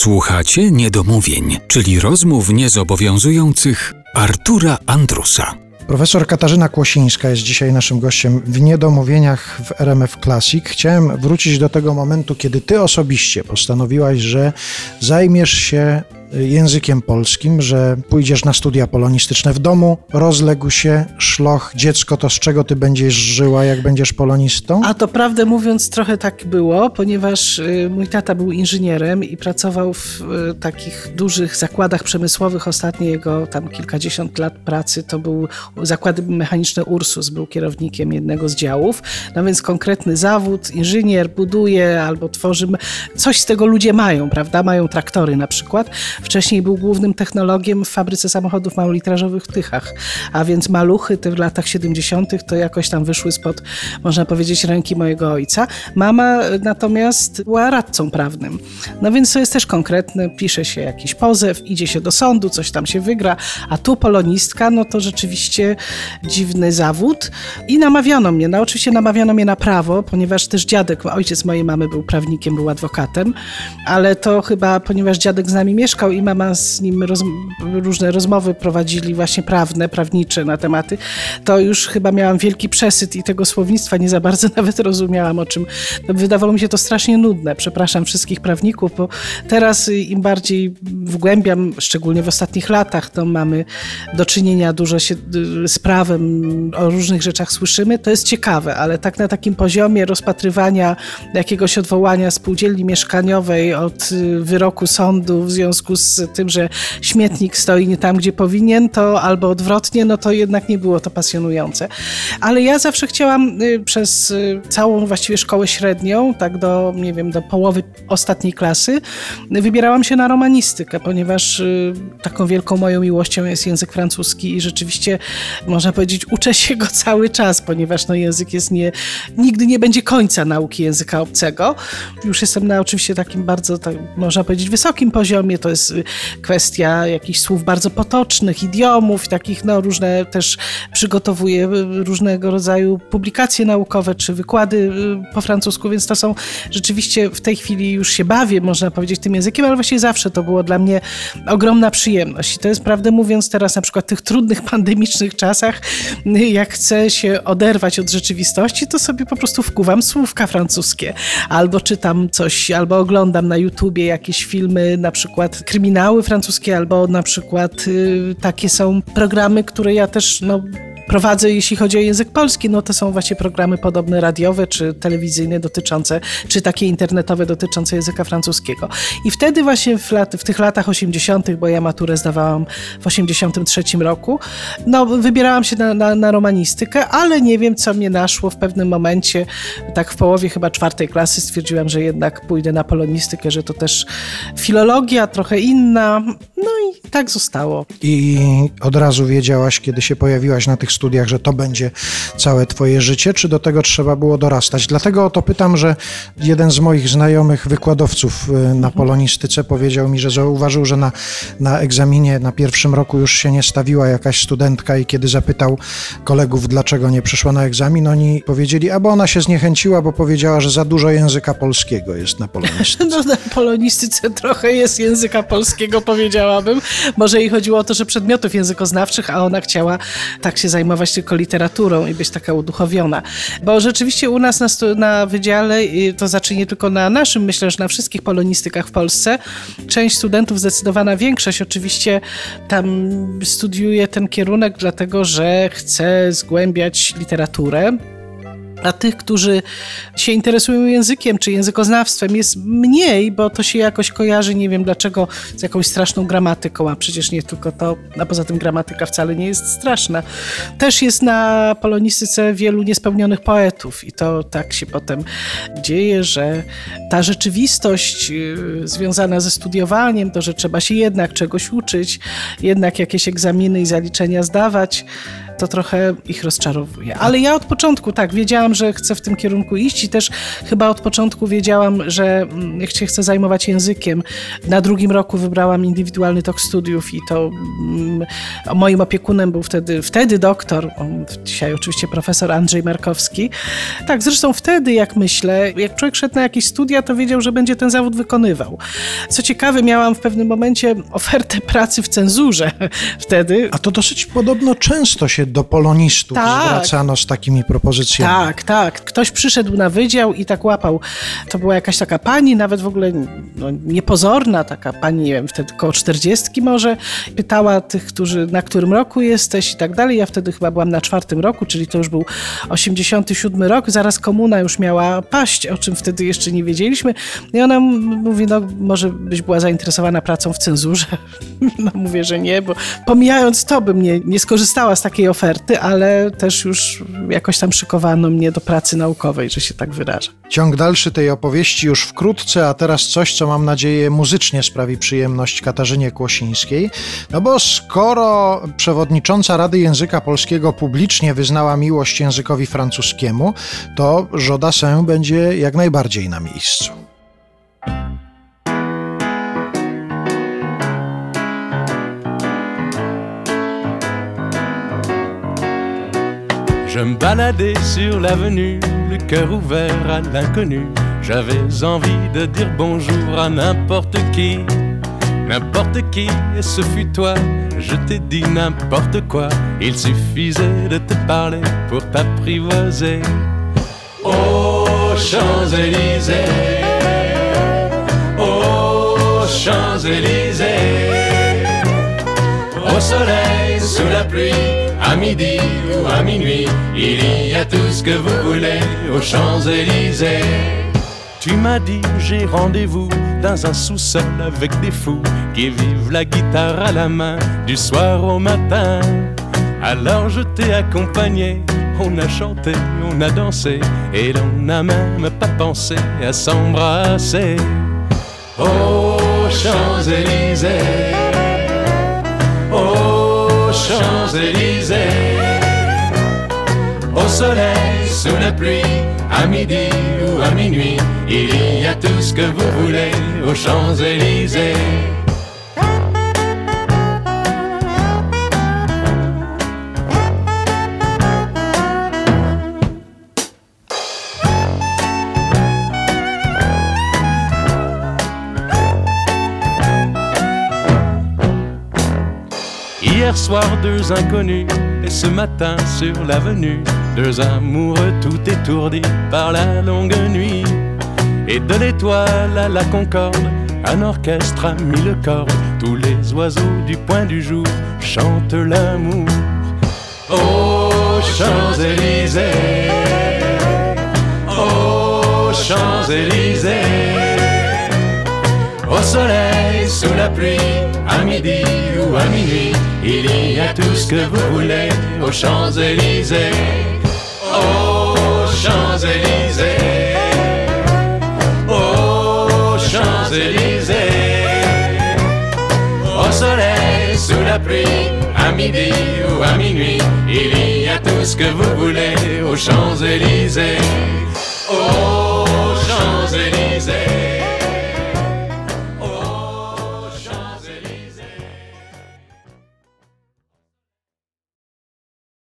Słuchacie niedomówień, czyli rozmów niezobowiązujących Artura Andrusa. Profesor Katarzyna Kłosińska jest dzisiaj naszym gościem w Niedomówieniach w RMF Classic. Chciałem wrócić do tego momentu, kiedy ty osobiście postanowiłaś, że zajmiesz się językiem polskim, że pójdziesz na studia polonistyczne w domu, rozległ się szloch, dziecko, to z czego ty będziesz żyła, jak będziesz polonistą? A to prawdę mówiąc trochę tak było, ponieważ y, mój tata był inżynierem i pracował w y, takich dużych zakładach przemysłowych. Ostatnie jego tam kilkadziesiąt lat pracy to był zakłady mechaniczne Ursus, był kierownikiem jednego z działów. No więc konkretny zawód, inżynier buduje albo tworzy, coś z tego ludzie mają, prawda? Mają traktory na przykład. Wcześniej był głównym technologiem w fabryce samochodów małolitrażowych w Tychach, a więc maluchy te w latach 70. to jakoś tam wyszły spod, można powiedzieć, ręki mojego ojca. Mama natomiast była radcą prawnym. No więc to jest też konkretne, pisze się jakiś pozew, idzie się do sądu, coś tam się wygra, a tu polonistka, no to rzeczywiście dziwny zawód. I namawiano mnie, no oczywiście namawiano mnie na prawo, ponieważ też dziadek, ojciec mojej mamy był prawnikiem, był adwokatem, ale to chyba, ponieważ dziadek z nami mieszkał, i mama z nim roz, różne rozmowy prowadzili właśnie prawne, prawnicze na tematy, to już chyba miałam wielki przesyt i tego słownictwa nie za bardzo nawet rozumiałam, o czym no, wydawało mi się to strasznie nudne. Przepraszam wszystkich prawników, bo teraz im bardziej wgłębiam, szczególnie w ostatnich latach, to mamy do czynienia dużo się z prawem, o różnych rzeczach słyszymy, to jest ciekawe, ale tak na takim poziomie rozpatrywania jakiegoś odwołania spółdzielni mieszkaniowej od wyroku sądu w związku z tym, że śmietnik stoi nie tam, gdzie powinien, to albo odwrotnie, no to jednak nie było to pasjonujące. Ale ja zawsze chciałam y, przez y, całą właściwie szkołę średnią, tak do, nie wiem, do połowy ostatniej klasy, wybierałam się na romanistykę, ponieważ y, taką wielką moją miłością jest język francuski i rzeczywiście, można powiedzieć, uczę się go cały czas, ponieważ no, język jest nie, nigdy nie będzie końca nauki języka obcego. Już jestem na oczywiście takim bardzo, tak, można powiedzieć, wysokim poziomie, to jest Kwestia jakichś słów bardzo potocznych, idiomów, takich no różne też przygotowuję y, różnego rodzaju publikacje naukowe czy wykłady y, po francusku, więc to są rzeczywiście w tej chwili już się bawię, można powiedzieć, tym językiem, ale właściwie zawsze to było dla mnie ogromna przyjemność. I to jest prawdę mówiąc teraz na przykład w tych trudnych pandemicznych czasach, jak chcę się oderwać od rzeczywistości, to sobie po prostu wkuwam słówka francuskie. Albo czytam coś, albo oglądam na YouTubie jakieś filmy, na przykład kryminały francuskie, albo na przykład y, takie są programy, które ja też no, prowadzę, jeśli chodzi o język polski, no to są właśnie programy podobne radiowe czy telewizyjne dotyczące, czy takie internetowe dotyczące języka francuskiego. I wtedy właśnie w, lat, w tych latach 80., bo ja maturę zdawałam w 83 roku, no wybierałam się na, na, na romanistykę, ale nie wiem, co mnie naszło w pewnym momencie, tak w połowie chyba czwartej klasy stwierdziłam, że jednak pójdę na polonistykę, że to też filologia trochę inna, no i tak zostało. I od razu wiedziałaś, kiedy się pojawiłaś na tych studiach, że to będzie całe twoje życie, czy do tego trzeba było dorastać? Dlatego o to pytam, że jeden z moich znajomych wykładowców y, na mhm. polonistyce powiedział mi, że zauważył, że na, na egzaminie na pierwszym roku już się nie stawiła jakaś studentka i kiedy zapytał kolegów, dlaczego nie przyszła na egzamin, oni powiedzieli, albo ona się zniechęciła, bo powiedziała, że za dużo języka polskiego jest na polonistyce. No na polonistyce trochę jest języka polskiego, powiedziałabym. Może jej chodziło o to, że przedmiotów językoznawczych, a ona chciała tak się zajmować tylko literaturą i być taka uduchowiona. Bo rzeczywiście u nas na, na wydziale, to znaczy nie tylko na naszym, myślę, że na wszystkich polonistykach w Polsce, część studentów, zdecydowana większość oczywiście tam studiuje ten kierunek, dlatego że chce zgłębiać literaturę, a tych, którzy się interesują językiem czy językoznawstwem jest mniej, bo to się jakoś kojarzy, nie wiem dlaczego, z jakąś straszną gramatyką, a przecież nie tylko to, a poza tym gramatyka wcale nie jest straszna. Też jest na polonistyce wielu niespełnionych poetów i to tak się potem dzieje, że ta rzeczywistość y, związana ze studiowaniem, to, że trzeba się jednak czegoś uczyć, jednak jakieś egzaminy i zaliczenia zdawać, to trochę ich rozczarowuje. Ale ja od początku tak, wiedziałam, że chcę w tym kierunku iść i też chyba od początku wiedziałam, że mm, jak się chcę zajmować językiem. Na drugim roku wybrałam indywidualny tok studiów i to mm, moim opiekunem był wtedy, wtedy doktor, dzisiaj oczywiście profesor Andrzej Markowski. Tak, zresztą wtedy, jak myślę, jak człowiek szedł na jakieś studia, to wiedział, że będzie ten zawód wykonywał. Co ciekawe, miałam w pewnym momencie ofertę pracy w cenzurze wtedy. A to dosyć podobno często się do polonistów Tak. zwracano z takimi propozycjami. Tak, tak. Ktoś przyszedł na wydział i tak łapał. To była jakaś taka pani, nawet w ogóle no, niepozorna, taka pani, nie wiem, wtedy koło czterdziestki może. Pytała tych, którzy, na którym roku jesteś i tak dalej. Ja wtedy chyba byłam na czwartym roku, czyli to już był 87 rok. Zaraz komuna już miała paść, o czym wtedy jeszcze nie wiedzieliśmy. I ona mówi, no może byś była zainteresowana pracą w cenzurze. No mówię, że nie, bo pomijając to, bym nie, nie skorzystała z takiej oferty, ale też już jakoś tam szykowano mnie do pracy naukowej, że się tak wyrażę. Ciąg dalszy tej opowieści już wkrótce, a teraz coś, co mam nadzieję muzycznie sprawi przyjemność Katarzynie Kłosińskiej. No bo skoro przewodnicząca Rady Języka Polskiego publicznie wyznała miłość językowi francuskiemu, to Jodassin będzie jak najbardziej na miejscu. Je me baladais sur l'avenue, le cœur ouvert à l'inconnu. J'avais envie de dire bonjour à n'importe qui, n'importe qui, et ce fut toi. Je t'ai dit n'importe quoi, il suffisait de te parler pour t'apprivoiser. Aux Champs-Élysées, aux Champs-Élysées, midi ou à minuit, il y a tout ce que vous voulez aux Champs-Élysées. Tu m'as dit j'ai rendez-vous dans un sous-sol avec des fous qui vivent la guitare à la main du soir au matin. Alors je t'ai accompagné, on a chanté, on a dansé et l'on n'a même pas pensé à s'embrasser. Aux Champs-Élysées, Champs-Élysées, soleil, sous la pluie, à midi ou à minuit, il y a tout ce que vous voulez aux Champs-Élysées. Hier soir, deux inconnus, et ce matin sur l'avenue, amoureux tout étourdis par la longue nuit. Et de l'étoile à la concorde, un orchestre a mis le corps. Tous les oiseaux du point du jour chantent l'amour. Aux Champs-Élysées, aux Champs-Élysées, au soleil, sous la pluie, à midi ou à minuit, il y a tout ce que vous voulez aux Champs-Élysées. Aux Champs-Élysées, aux Champs-Élysées, au soleil, sous la pluie, à midi ou à minuit, il y a tout ce que vous voulez aux Champs-Élysées. Aux